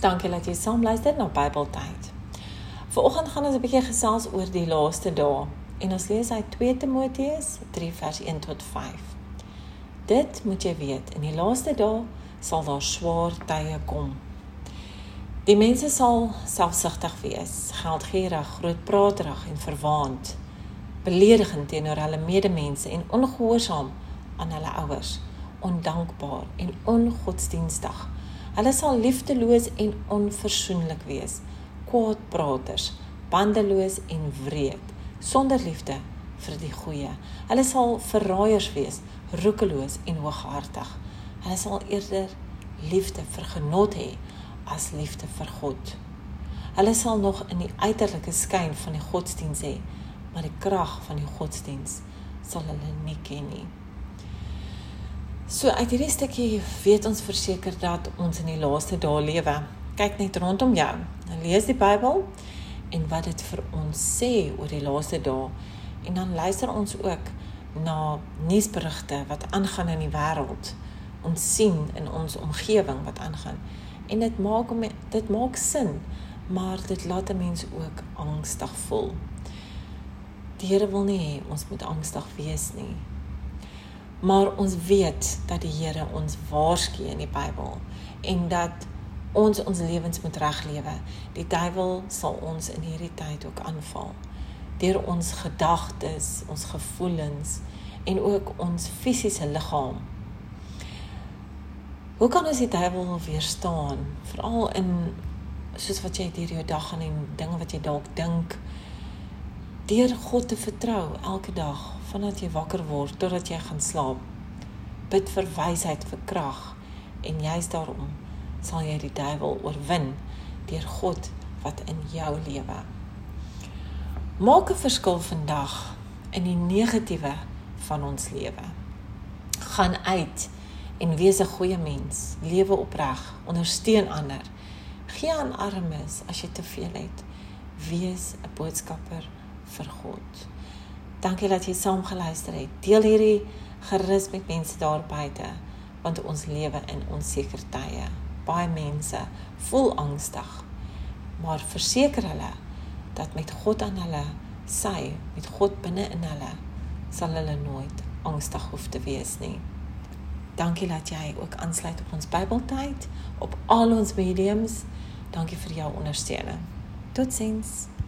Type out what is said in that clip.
Dankie dat jy saam luister na Bybeltyd. Vanoggend gaan ons 'n bietjie gesels oor die laaste dae en ons lees uit 2 Timoteus 3 vers 1 tot 5. Dit moet jy weet, in die laaste dae sal daar swaar tye kom. Die mense sal selfsugtig wees, geldgierig, grootpraterig en verwaand, beledigend teenoor hulle medemense en ongehoorsaam aan hulle ouers, ondankbaar en ongodsdienstig Hulle sal liefdeloos en onversoenlik wees, kwaadpraters, bandeloos en wreed, sonder liefde vir die goeie. Hulle sal verraaiers wees, roekeloos en hooghartig. Hulle sal eerder liefde vir genot hê as liefde vir God. Hulle sal nog in die uiterlike skyn van die godsdiens hê, maar die krag van die godsdiens sal hulle nie ken nie. So uit hierdie stukkie weet ons verseker dat ons in die laaste dae lewe. Kyk net rondom jou. Lees die Bybel en wat dit vir ons sê oor die laaste dae. En dan luister ons ook na nuusberigte wat aangaan in die wêreld. Ons sien in ons omgewing wat aangaan. En dit maak om dit maak sin, maar dit laat 'n mens ook angstig voel. Die Here wil nie hê ons moet angstig wees nie. Maar ons weet dat die Here ons waarsku in die Bybel en dat ons ons lewens moet reglewe. Die duiwel sal ons in hierdie tyd ook aanval deur ons gedagtes, ons gevoelens en ook ons fisiese liggaam. Hoe kan ons die duiwel weerstaan? Veral in soos wat jy deur jou dag gaan en dinge wat jy dalk dink deur God te vertrou elke dag vandat jy wakker word totdat jy gaan slaap. Bid vir wysheid, vir krag en juist daarom sal jy die duiwel oorwin deur God wat in jou lewe. Maak 'n verskil vandag in die negatiewe van ons lewe. Gaan uit en wees 'n goeie mens, lewe opreg, ondersteun ander. Gee aan armes as jy te veel het. Wees 'n boodskapper vir God. Dankie dat jy saam geluister het. Deel hierdie gerus met mense daar buite want ons lewe in onseker tye. Baie mense voel angstig. Maar verseker hulle dat met God aan hulle sy, met God binne in hulle, sal hulle nooit angstig hoef te wees nie. Dankie dat jy ook aansluit op ons Bybeltyd op al ons mediums. Dankie vir jou ondersteuning. Totsiens.